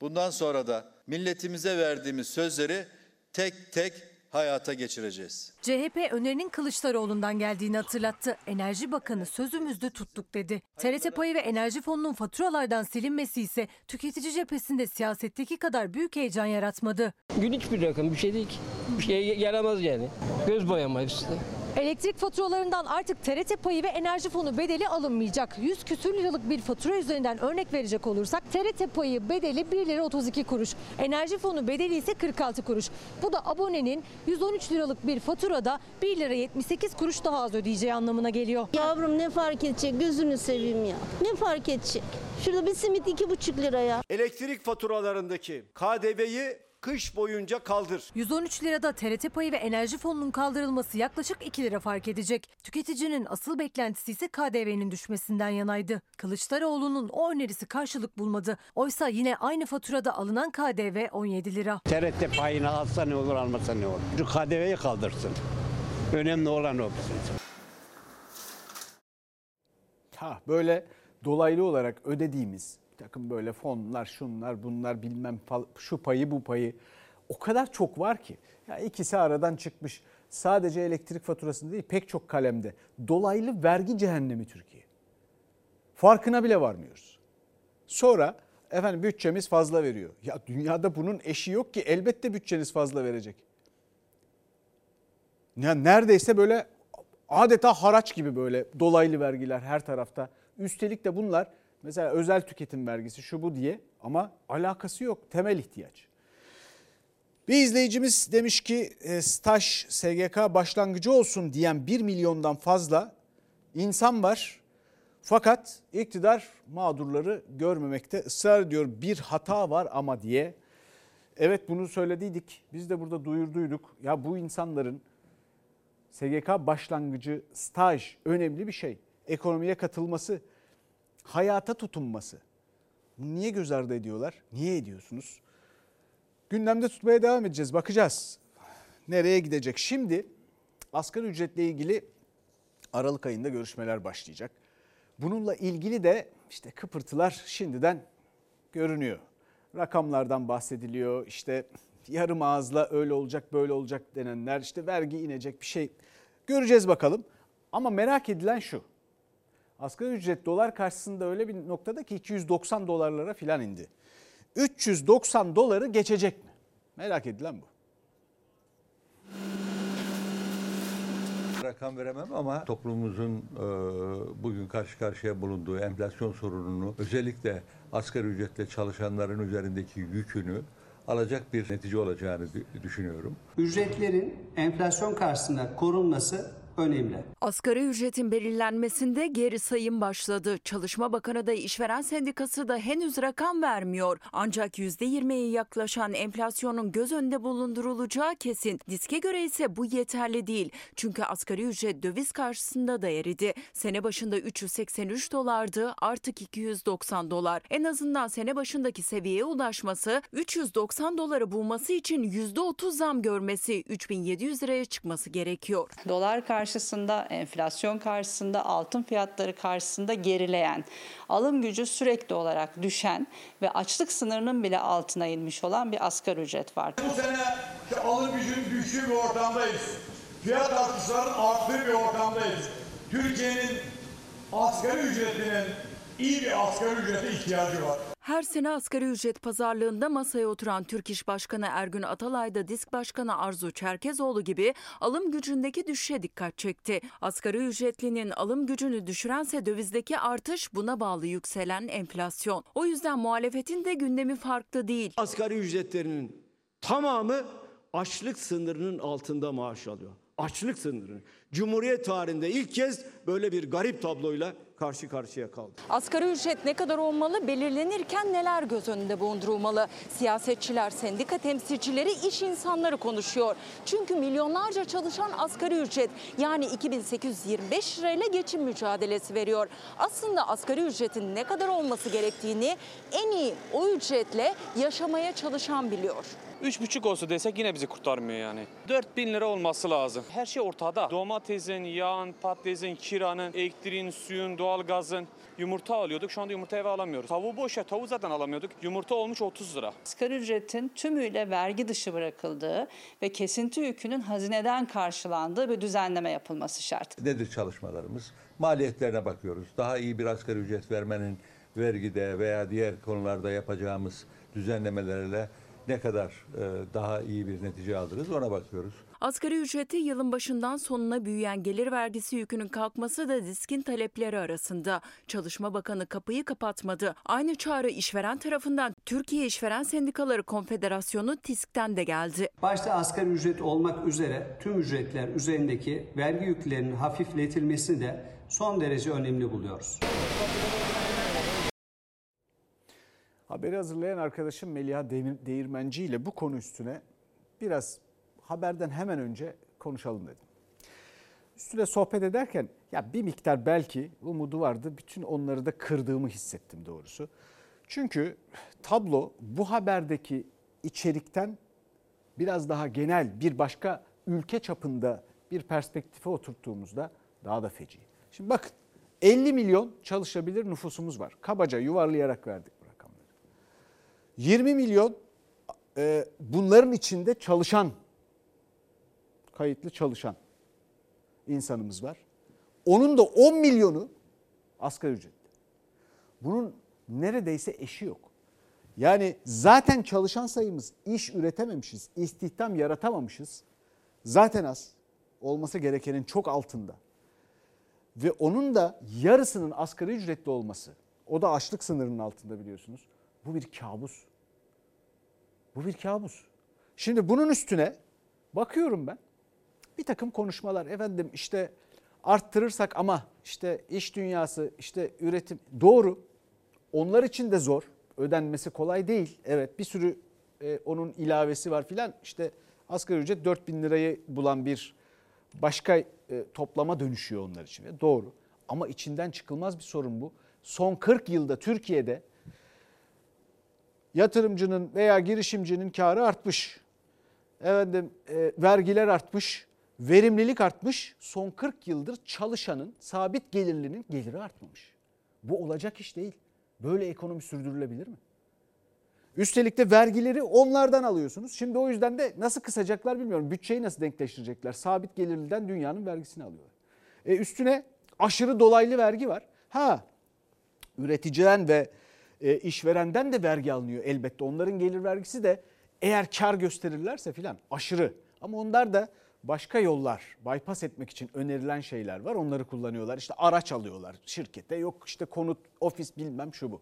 Speaker 28: bundan sonra da milletimize verdiğimiz sözleri tek tek hayata geçireceğiz.
Speaker 26: CHP önerinin Kılıçdaroğlu'ndan geldiğini hatırlattı. Enerji Bakanı sözümüzde tuttuk dedi. TRT payı ve enerji fonunun faturalardan silinmesi ise tüketici cephesinde siyasetteki kadar büyük heyecan yaratmadı.
Speaker 30: Günlük bir rakam bir şey değil ki. Bir şey yaramaz yani. Göz boyama üstüne.
Speaker 26: Elektrik faturalarından artık TRT payı ve enerji fonu bedeli alınmayacak. 100 küsür liralık bir fatura üzerinden örnek verecek olursak TRT payı bedeli 1 lira 32 kuruş. Enerji fonu bedeli ise 46 kuruş. Bu da abonenin 113 liralık bir faturada 1 lira 78 kuruş daha az ödeyeceği anlamına geliyor.
Speaker 31: Yavrum ne fark edecek gözünü seveyim ya. Ne fark edecek? Şurada bir simit 2,5 liraya.
Speaker 24: Elektrik faturalarındaki KDV'yi kış boyunca kaldır.
Speaker 26: 113 lirada TRT payı ve enerji fonunun kaldırılması yaklaşık 2 lira fark edecek. Tüketicinin asıl beklentisi ise KDV'nin düşmesinden yanaydı. Kılıçdaroğlu'nun o önerisi karşılık bulmadı. Oysa yine aynı faturada alınan KDV 17 lira.
Speaker 32: TRT payını alsa ne olur almasa ne olur. Şu KDV'yi kaldırsın. Önemli olan o.
Speaker 1: Ha böyle dolaylı olarak ödediğimiz takım böyle fonlar, şunlar, bunlar bilmem şu payı bu payı o kadar çok var ki. Ya ikisi aradan çıkmış. Sadece elektrik faturasında değil pek çok kalemde. Dolaylı vergi cehennemi Türkiye. Farkına bile varmıyoruz. Sonra efendim bütçemiz fazla veriyor. Ya dünyada bunun eşi yok ki elbette bütçeniz fazla verecek. Ya neredeyse böyle adeta haraç gibi böyle dolaylı vergiler her tarafta. Üstelik de bunlar Mesela özel tüketim vergisi şu bu diye ama alakası yok. Temel ihtiyaç. Bir izleyicimiz demiş ki e, staj SGK başlangıcı olsun diyen 1 milyondan fazla insan var. Fakat iktidar mağdurları görmemekte ısrar ediyor. Bir hata var ama diye. Evet bunu söylediydik. Biz de burada duyurduyduk. Ya bu insanların SGK başlangıcı staj önemli bir şey. Ekonomiye katılması hayata tutunması. Bunu niye göz ardı ediyorlar? Niye ediyorsunuz? Gündemde tutmaya devam edeceğiz. Bakacağız. Nereye gidecek? Şimdi asgari ücretle ilgili Aralık ayında görüşmeler başlayacak. Bununla ilgili de işte kıpırtılar şimdiden görünüyor. Rakamlardan bahsediliyor. İşte yarım ağızla öyle olacak böyle olacak denenler. işte vergi inecek bir şey. Göreceğiz bakalım. Ama merak edilen şu. Asgari ücret dolar karşısında öyle bir noktada ki 290 dolarlara filan indi. 390 doları geçecek mi? Merak edilen bu.
Speaker 33: Rakam veremem ama toplumumuzun e, bugün karşı karşıya bulunduğu enflasyon sorununu özellikle asgari ücretle çalışanların üzerindeki yükünü alacak bir netice olacağını dü- düşünüyorum.
Speaker 34: Ücretlerin enflasyon karşısında korunması önemli.
Speaker 35: Asgari ücretin belirlenmesinde geri sayım başladı. Çalışma Bakanı da işveren sendikası da henüz rakam vermiyor. Ancak %20'ye yaklaşan enflasyonun göz önünde bulundurulacağı kesin. Diske göre ise bu yeterli değil. Çünkü asgari ücret döviz karşısında da eridi. Sene başında 383 dolardı artık 290 dolar. En azından sene başındaki seviyeye ulaşması 390 doları bulması için %30 zam görmesi 3700 liraya çıkması gerekiyor.
Speaker 36: Dolar karşısında, enflasyon karşısında, altın fiyatları karşısında gerileyen, alım gücü sürekli olarak düşen ve açlık sınırının bile altına inmiş olan bir asgari ücret var.
Speaker 14: Bu sene alım gücünün düştüğü bir ortamdayız. Fiyat artışlarının arttığı bir ortamdayız. Türkiye'nin asgari ücretinin iyi bir asgari ücrete ihtiyacı var.
Speaker 35: Her sene asgari ücret pazarlığında masaya oturan Türk İş Başkanı Ergün Atalay da Disk Başkanı Arzu Çerkezoğlu gibi alım gücündeki düşüşe dikkat çekti. Asgari ücretlinin alım gücünü düşürense dövizdeki artış buna bağlı yükselen enflasyon. O yüzden muhalefetin de gündemi farklı değil.
Speaker 24: Asgari ücretlerinin tamamı açlık sınırının altında maaş alıyor. Açlık sınırının. Cumhuriyet tarihinde ilk kez böyle bir garip tabloyla karşı karşıya kaldı.
Speaker 35: Asgari ücret ne kadar olmalı, belirlenirken neler göz önünde bulundurulmalı? Siyasetçiler, sendika temsilcileri, iş insanları konuşuyor. Çünkü milyonlarca çalışan asgari ücret yani 2825 lirayla geçim mücadelesi veriyor. Aslında asgari ücretin ne kadar olması gerektiğini en iyi o ücretle yaşamaya çalışan biliyor.
Speaker 37: 3,5 olsa desek yine bizi kurtarmıyor yani. 4000 lira olması lazım. Her şey ortada. Domatesin, yağın, patatesin, kiranın, elektriğin, suyun, doğalgazın. Yumurta alıyorduk. Şu anda yumurta eve alamıyoruz. Tavuğu boş ya. Tavuğu zaten alamıyorduk. Yumurta olmuş 30 lira.
Speaker 36: Asgari ücretin tümüyle vergi dışı bırakıldığı ve kesinti yükünün hazineden karşılandığı bir düzenleme yapılması şart.
Speaker 33: Nedir çalışmalarımız? Maliyetlerine bakıyoruz. Daha iyi bir asgari ücret vermenin vergide veya diğer konularda yapacağımız düzenlemelerle ne kadar e, daha iyi bir netice alırız ona bakıyoruz.
Speaker 35: Asgari ücreti yılın başından sonuna büyüyen gelir vergisi yükünün kalkması da diskin talepleri arasında. Çalışma Bakanı kapıyı kapatmadı. Aynı çağrı işveren tarafından Türkiye İşveren Sendikaları Konfederasyonu TİSK'ten de geldi.
Speaker 34: Başta asgari ücret olmak üzere tüm ücretler üzerindeki vergi yüklerinin hafifletilmesini de son derece önemli buluyoruz.
Speaker 1: Haberi hazırlayan arkadaşım Meliha Değirmenci ile bu konu üstüne biraz haberden hemen önce konuşalım dedim. Üstüne sohbet ederken ya bir miktar belki umudu vardı. Bütün onları da kırdığımı hissettim doğrusu. Çünkü tablo bu haberdeki içerikten biraz daha genel bir başka ülke çapında bir perspektife oturttuğumuzda daha da feci. Şimdi bakın 50 milyon çalışabilir nüfusumuz var. Kabaca yuvarlayarak verdik. 20 milyon e, bunların içinde çalışan, kayıtlı çalışan insanımız var. Onun da 10 milyonu asgari ücretli. Bunun neredeyse eşi yok. Yani zaten çalışan sayımız iş üretememişiz, istihdam yaratamamışız. Zaten az. Olması gerekenin çok altında. Ve onun da yarısının asgari ücretli olması, o da açlık sınırının altında biliyorsunuz. Bu bir kabus. Bu bir kabus. Şimdi bunun üstüne bakıyorum ben. Bir takım konuşmalar efendim işte arttırırsak ama işte iş dünyası işte üretim doğru. Onlar için de zor. Ödenmesi kolay değil. Evet bir sürü e, onun ilavesi var filan. İşte asgari ücret 4000 lirayı bulan bir başka e, toplama dönüşüyor onlar için. Ve doğru. Ama içinden çıkılmaz bir sorun bu. Son 40 yılda Türkiye'de yatırımcının veya girişimcinin karı artmış. Efendim e, vergiler artmış, verimlilik artmış. Son 40 yıldır çalışanın, sabit gelirlinin geliri artmamış. Bu olacak iş değil. Böyle ekonomi sürdürülebilir mi? Üstelik de vergileri onlardan alıyorsunuz. Şimdi o yüzden de nasıl kısacaklar bilmiyorum. Bütçeyi nasıl denkleştirecekler? Sabit gelirliden dünyanın vergisini alıyorlar. E üstüne aşırı dolaylı vergi var. Ha üreticiden ve e, işverenden de vergi alınıyor elbette. Onların gelir vergisi de eğer kar gösterirlerse filan aşırı. Ama onlar da başka yollar bypass etmek için önerilen şeyler var. Onları kullanıyorlar. İşte araç alıyorlar şirkete. Yok işte konut, ofis bilmem şu bu.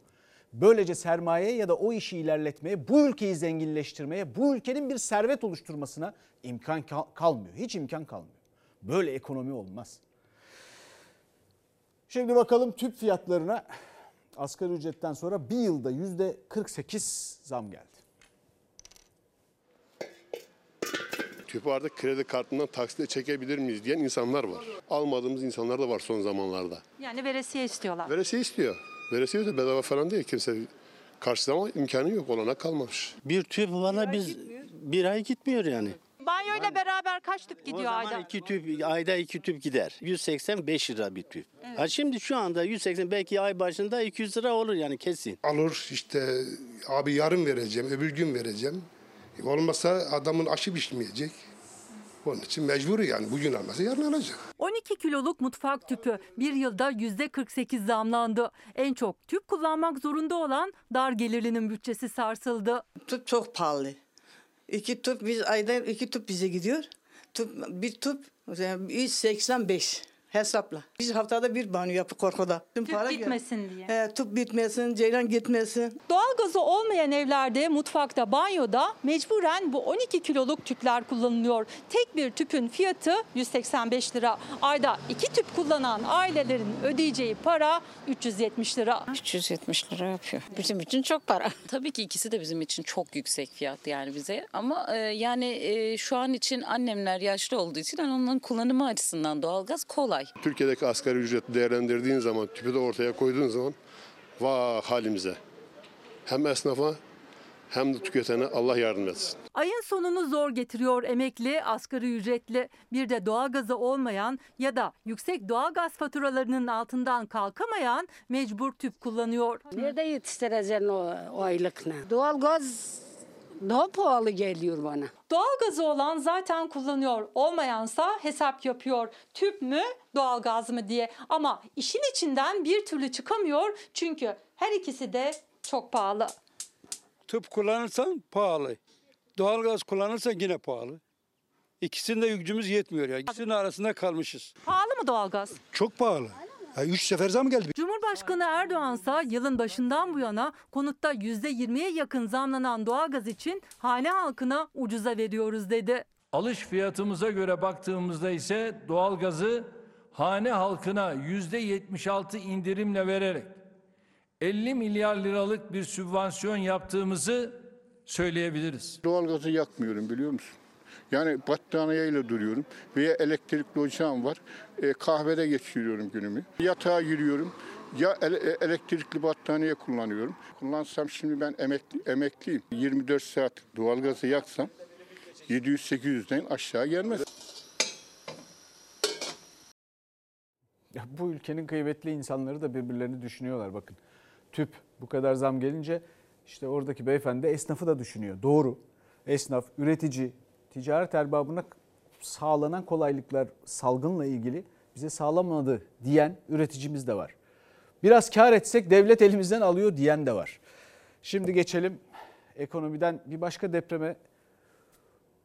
Speaker 1: Böylece sermaye ya da o işi ilerletmeye, bu ülkeyi zenginleştirmeye, bu ülkenin bir servet oluşturmasına imkan kal- kalmıyor. Hiç imkan kalmıyor. Böyle ekonomi olmaz. Şimdi bakalım tüp fiyatlarına asgari ücretten sonra bir yılda yüzde 48 zam geldi.
Speaker 38: Tüpü artık kredi kartından taksitle çekebilir miyiz diyen insanlar var. Almadığımız insanlar da var son zamanlarda.
Speaker 39: Yani veresiye istiyorlar.
Speaker 38: Veresiye istiyor. Veresiye de bedava falan değil. Kimse karşılama imkanı yok. Olana kalmamış.
Speaker 21: Bir tüp valla biz bir ay gitmiyor yani.
Speaker 39: Banyoyla beraber kaç tüp gidiyor
Speaker 21: o zaman
Speaker 39: ayda?
Speaker 21: iki tüp ayda iki tüp gider. 185 lira bir tüp. Ha şimdi şu anda 180 belki ay başında 200 lira olur yani kesin.
Speaker 38: Alır işte abi yarın vereceğim, öbür gün vereceğim. Olmazsa adamın aşı pişmeyecek. Onun için mecbur yani. Bugün almasa yarın alacak.
Speaker 39: 12 kiloluk mutfak tüpü bir yılda %48 zamlandı. En çok tüp kullanmak zorunda olan dar gelirlinin bütçesi sarsıldı.
Speaker 40: Tüp çok pahalı. İki tüp biz ayda iki tüp bize gidiyor. Tüp, bir tüp yani 185 hesapla. Biz haftada bir banyo yapıp korkuda. Tüm
Speaker 39: Tüp bitmesin diye.
Speaker 40: He, tüp bitmesin, ceylan gitmesin.
Speaker 39: Doğalgazı olmayan evlerde, mutfakta, banyoda mecburen bu 12 kiloluk tüpler kullanılıyor. Tek bir tüpün fiyatı 185 lira. Ayda iki tüp kullanan ailelerin ödeyeceği para 370 lira.
Speaker 41: 370 lira yapıyor. Bizim için çok para. Tabii ki ikisi de bizim için çok yüksek fiyat yani bize. Ama e, yani e, şu an için annemler yaşlı olduğu için yani onların kullanımı açısından doğalgaz kolay.
Speaker 38: Türkiye'deki asgari ücreti değerlendirdiğin zaman, tüpü de ortaya koyduğun zaman vah halimize. Hem esnafa hem de tüketene Allah yardım etsin.
Speaker 39: Ayın sonunu zor getiriyor emekli, asgari ücretli. Bir de doğalgazı olmayan ya da yüksek doğalgaz faturalarının altından kalkamayan mecbur tüp kullanıyor.
Speaker 42: Nerede yetiştireceksin o, o aylıkla? Doğalgaz daha pahalı geliyor bana.
Speaker 39: Doğalgazı olan zaten kullanıyor, olmayansa hesap yapıyor. Tüp mü, doğalgaz mı diye. Ama işin içinden bir türlü çıkamıyor çünkü her ikisi de çok pahalı.
Speaker 43: Tüp kullanırsan pahalı. Doğalgaz kullanırsan yine pahalı. İkisinde gücümüz yetmiyor ya. İkisinin arasında kalmışız.
Speaker 39: Pahalı mı doğalgaz?
Speaker 43: Çok pahalı. Ya üç sefer zam geldi.
Speaker 39: Cumhurbaşkanı Erdoğan ise yılın başından bu yana konutta %20'ye yakın zamlanan doğalgaz için hane halkına ucuza veriyoruz dedi.
Speaker 2: Alış fiyatımıza göre baktığımızda ise doğalgazı hane halkına yüzde 76 indirimle vererek 50 milyar liralık bir sübvansiyon yaptığımızı söyleyebiliriz.
Speaker 38: Doğalgazı yakmıyorum biliyor musun? Yani battaniyeyle duruyorum veya elektrikli ocağım var. E, kahvede geçiriyorum günümü. Yatağa giriyorum. Ya ele- e, elektrikli battaniye kullanıyorum. Kullansam şimdi ben emekli, emekliyim. 24 saat doğalgazı yaksam 700-800'den aşağı gelmez.
Speaker 1: Ya bu ülkenin kıymetli insanları da birbirlerini düşünüyorlar bakın. Tüp bu kadar zam gelince işte oradaki beyefendi esnafı da düşünüyor. Doğru. Esnaf, üretici, ticaret erbabına sağlanan kolaylıklar salgınla ilgili bize sağlamadı diyen üreticimiz de var. Biraz kar etsek devlet elimizden alıyor diyen de var. Şimdi geçelim ekonomiden bir başka depreme.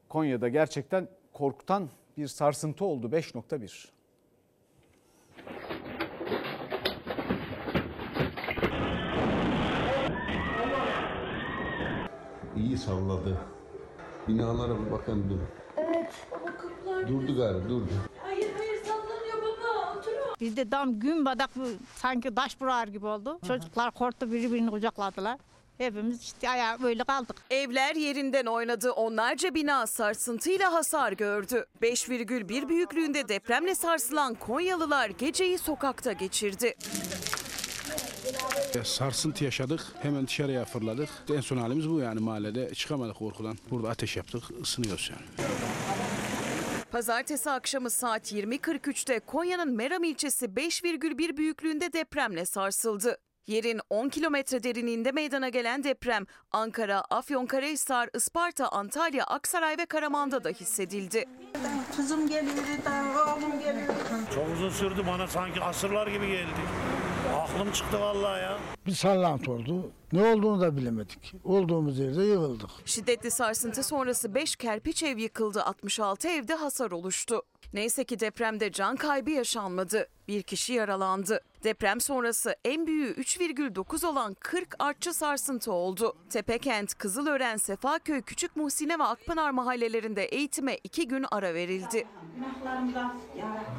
Speaker 1: Konya'da gerçekten korkutan bir sarsıntı oldu 5.1.
Speaker 44: İyi salladı. Binalara bir bakın dur.
Speaker 45: Evet. Baba kapılar
Speaker 44: Durdu galiba durdu.
Speaker 45: Hayır hayır sallanıyor baba. Oturun.
Speaker 46: Bizde dam gün badak sanki taş burar gibi oldu. Çocuklar korktu birbirini kucakladılar. Hepimiz işte ayağa böyle kaldık.
Speaker 47: Evler yerinden oynadı. Onlarca bina sarsıntıyla hasar gördü. 5,1 büyüklüğünde depremle sarsılan Konyalılar geceyi sokakta geçirdi.
Speaker 48: E, Sarsıntı yaşadık. Hemen dışarıya fırladık. En son halimiz bu yani mahallede. Çıkamadık korkudan. Burada ateş yaptık. ısınıyoruz yani.
Speaker 47: Pazartesi akşamı saat 20.43'te Konya'nın Meram ilçesi 5,1 büyüklüğünde depremle sarsıldı. Yerin 10 kilometre derinliğinde meydana gelen deprem Ankara, Afyonkarahisar, Isparta, Antalya, Aksaray ve Karaman'da da hissedildi.
Speaker 45: Kızım geliyor, oğlum geliyor.
Speaker 49: Çok uzun sürdü bana sanki asırlar gibi geldi. Aklım çıktı vallahi ya.
Speaker 50: Bir sallantı oldu. Ne olduğunu da bilemedik. Olduğumuz yerde yığıldık.
Speaker 47: Şiddetli sarsıntı sonrası 5 kerpiç ev yıkıldı, 66 evde hasar oluştu. Neyse ki depremde can kaybı yaşanmadı. Bir kişi yaralandı. Deprem sonrası en büyüğü 3,9 olan 40 artçı sarsıntı oldu. Tepekent, Kızılören, Sefaköy, Küçük Muhsine ve Akpınar mahallelerinde eğitime iki gün ara verildi.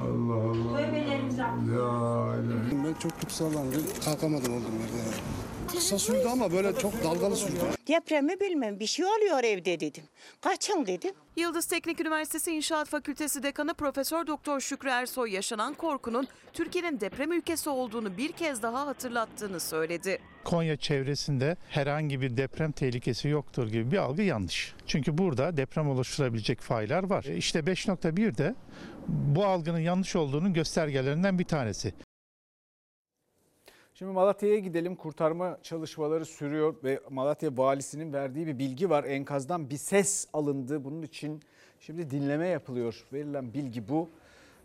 Speaker 50: Allah Allah. Ya
Speaker 51: Ben çok kötü sallandım. Kalkamadım olduğum yerde. Kısa sürdü ama böyle çok dalgalı sürdü.
Speaker 52: Depremi bilmem bir şey oluyor evde dedim. Kaçın dedim.
Speaker 47: Yıldız Teknik Üniversitesi İnşaat Fakültesi Dekanı Profesör Doktor Şükrü Ersoy yaşanan korkunun Türkiye'nin deprem ülkesi olduğunu bir kez daha hatırlattığını söyledi.
Speaker 53: Konya çevresinde herhangi bir deprem tehlikesi yoktur gibi bir algı yanlış. Çünkü burada deprem oluşturabilecek faylar var. E İşte 5.1 de bu algının yanlış olduğunun göstergelerinden bir tanesi.
Speaker 1: Şimdi Malatya'ya gidelim. Kurtarma çalışmaları sürüyor ve Malatya valisinin verdiği bir bilgi var. Enkazdan bir ses alındı. Bunun için şimdi dinleme yapılıyor. Verilen bilgi bu.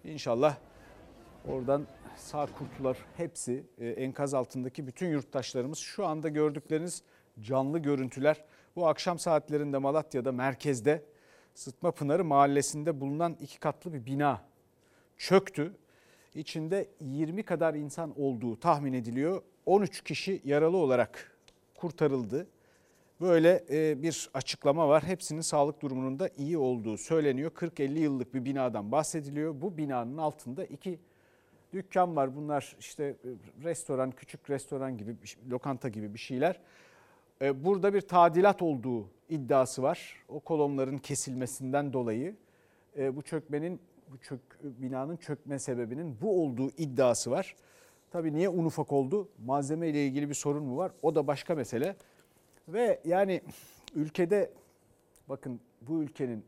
Speaker 1: İnşallah oradan sağ kurtular hepsi e, enkaz altındaki bütün yurttaşlarımız şu anda gördükleriniz canlı görüntüler. Bu akşam saatlerinde Malatya'da merkezde Sıtma Pınarı mahallesinde bulunan iki katlı bir bina çöktü. İçinde 20 kadar insan olduğu tahmin ediliyor. 13 kişi yaralı olarak kurtarıldı. Böyle e, bir açıklama var. Hepsinin sağlık durumunun da iyi olduğu söyleniyor. 40-50 yıllık bir binadan bahsediliyor. Bu binanın altında iki dükkan var. Bunlar işte e, restoran, küçük restoran gibi, şey- lokanta gibi bir şeyler. E, Burada bir tadilat olduğu iddiası var. O kolonların kesilmesinden dolayı bu çökmenin bu çök, binanın çökme sebebinin bu olduğu iddiası var. Tabii niye un ufak oldu? Malzeme ile ilgili bir sorun mu var? O da başka mesele. Ve yani ülkede bakın bu ülkenin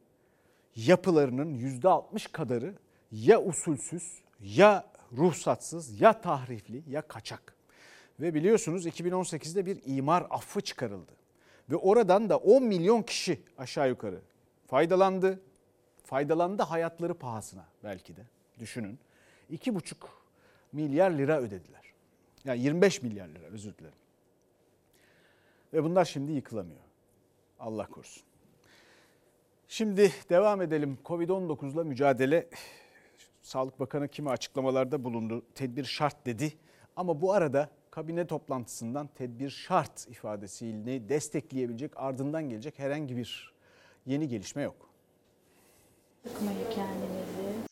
Speaker 1: yapılarının yüzde 60 kadarı ya usulsüz ya ruhsatsız ya tahrifli ya kaçak. Ve biliyorsunuz 2018'de bir imar affı çıkarıldı. Ve oradan da 10 milyon kişi aşağı yukarı faydalandı. Faydalandı hayatları pahasına belki de düşünün. 2,5 milyar lira ödediler. Yani 25 milyar lira özür dilerim. Ve bunlar şimdi yıkılamıyor. Allah korusun. Şimdi devam edelim. Covid-19'la mücadele. Sağlık Bakanı kimi açıklamalarda bulundu. Tedbir şart dedi. Ama bu arada kabine toplantısından tedbir şart ifadesiyle destekleyebilecek ardından gelecek herhangi bir yeni gelişme yok.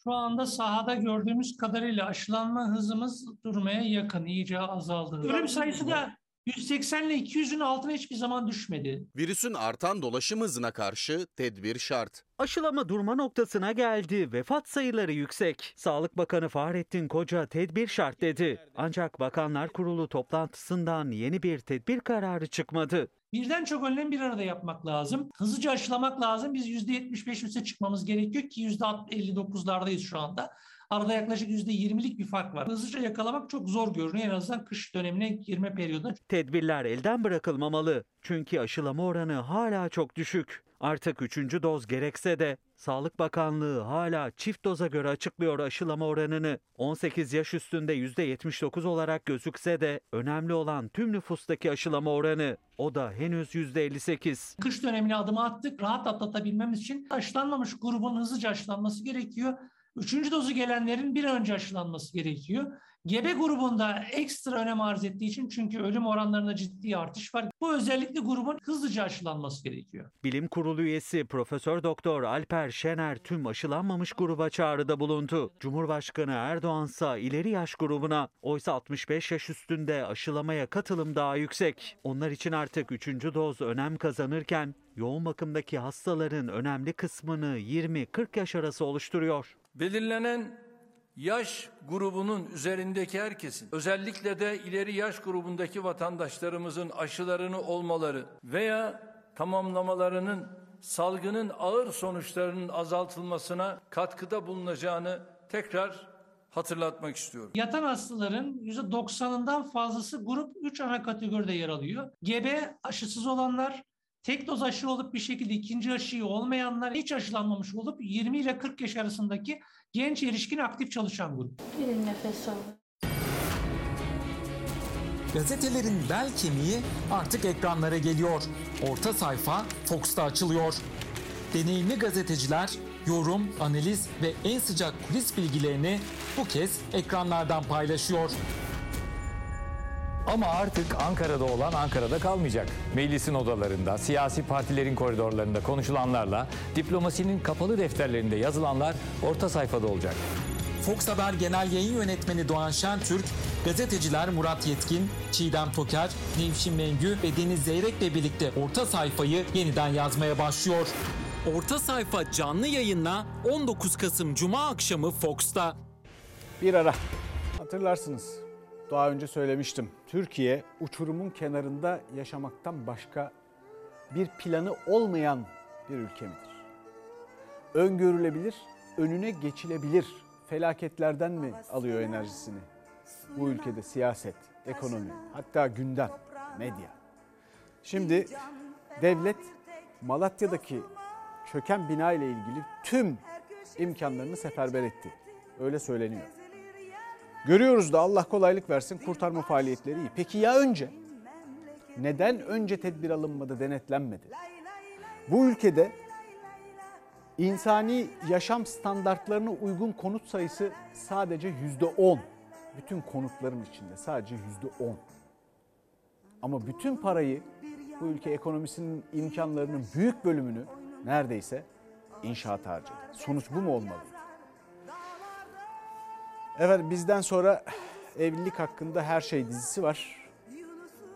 Speaker 54: Şu anda sahada gördüğümüz kadarıyla aşılanma hızımız durmaya yakın, iyice azaldı. Ölüm sayısı da 180 ile 200'ün altına hiçbir zaman düşmedi.
Speaker 55: Virüsün artan dolaşım hızına karşı tedbir şart.
Speaker 56: Aşılama durma noktasına geldi. Vefat sayıları yüksek. Sağlık Bakanı Fahrettin Koca tedbir şart dedi. Ancak Bakanlar Kurulu toplantısından yeni bir tedbir kararı çıkmadı.
Speaker 54: Birden çok önlem bir arada yapmak lazım. Hızlıca aşılamak lazım. Biz %75 üste çıkmamız gerekiyor ki %59'lardayız şu anda. Arada yaklaşık %20'lik bir fark var. Hızlıca yakalamak çok zor görünüyor. En azından kış dönemine girme periyodunda.
Speaker 56: Tedbirler elden bırakılmamalı. Çünkü aşılama oranı hala çok düşük. Artık üçüncü doz gerekse de Sağlık Bakanlığı hala çift doza göre açıklıyor aşılama oranını. 18 yaş üstünde %79 olarak gözükse de önemli olan tüm nüfustaki aşılama oranı. O da henüz %58.
Speaker 54: Kış dönemine adım attık. Rahat atlatabilmemiz için aşılanmamış grubun hızlıca aşılanması gerekiyor. Üçüncü dozu gelenlerin bir önce aşılanması gerekiyor. Gebe grubunda ekstra önem arz ettiği için çünkü ölüm oranlarında ciddi artış var. Bu özellikle grubun hızlıca aşılanması gerekiyor.
Speaker 56: Bilim Kurulu üyesi Profesör Doktor Alper Şener tüm aşılanmamış gruba çağrıda bulundu. Cumhurbaşkanı Erdoğan ise ileri yaş grubuna oysa 65 yaş üstünde aşılamaya katılım daha yüksek. Onlar için artık 3. doz önem kazanırken yoğun bakımdaki hastaların önemli kısmını 20-40 yaş arası oluşturuyor.
Speaker 2: Belirlenen yaş grubunun üzerindeki herkesin özellikle de ileri yaş grubundaki vatandaşlarımızın aşılarını olmaları veya tamamlamalarının salgının ağır sonuçlarının azaltılmasına katkıda bulunacağını tekrar hatırlatmak istiyorum.
Speaker 54: Yatan hastaların %90'ından fazlası grup 3 ana kategoride yer alıyor. Gebe, aşısız olanlar, tek doz aşı olup bir şekilde ikinci aşıyı olmayanlar, hiç aşılanmamış olup 20 ile 40 yaş arasındaki genç erişkin aktif çalışan grup.
Speaker 57: Bir nefes alın.
Speaker 22: Gazetelerin bel kemiği artık ekranlara geliyor. Orta sayfa Fox'ta açılıyor. Deneyimli gazeteciler yorum, analiz ve en sıcak kulis bilgilerini bu kez ekranlardan paylaşıyor.
Speaker 58: Ama artık Ankara'da olan Ankara'da kalmayacak. Meclisin odalarında, siyasi partilerin koridorlarında konuşulanlarla, diplomasinin kapalı defterlerinde yazılanlar orta sayfada olacak.
Speaker 22: Fox Haber Genel Yayın Yönetmeni Doğan Şentürk, gazeteciler Murat Yetkin, Çiğdem Toker, Nevşin Mengü ve Deniz Zeyrek'le birlikte orta sayfayı yeniden yazmaya başlıyor. Orta sayfa canlı yayınla 19 Kasım Cuma akşamı Fox'ta.
Speaker 1: Bir ara. Hatırlarsınız. Daha önce söylemiştim. Türkiye uçurumun kenarında yaşamaktan başka bir planı olmayan bir ülke midir? Öngörülebilir, önüne geçilebilir felaketlerden mi alıyor enerjisini? Bu ülkede siyaset, ekonomi, hatta gündem, medya. Şimdi devlet Malatya'daki çöken bina ile ilgili tüm imkanlarını seferber etti. Öyle söyleniyor. Görüyoruz da Allah kolaylık versin kurtarma faaliyetleri iyi. Peki ya önce? Neden önce tedbir alınmadı, denetlenmedi? Bu ülkede insani yaşam standartlarına uygun konut sayısı sadece yüzde on. Bütün konutların içinde sadece yüzde on. Ama bütün parayı bu ülke ekonomisinin imkanlarının büyük bölümünü neredeyse inşaat harcadı. Sonuç bu mu olmalıydı? Evet bizden sonra evlilik hakkında her şey dizisi var.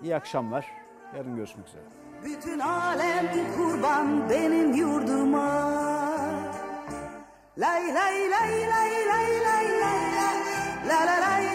Speaker 1: İyi akşamlar. Yarın görüşmek üzere.
Speaker 59: Bütün alem kurban benim yurduma. Lay lay lay lay lay lay lay lay lay lay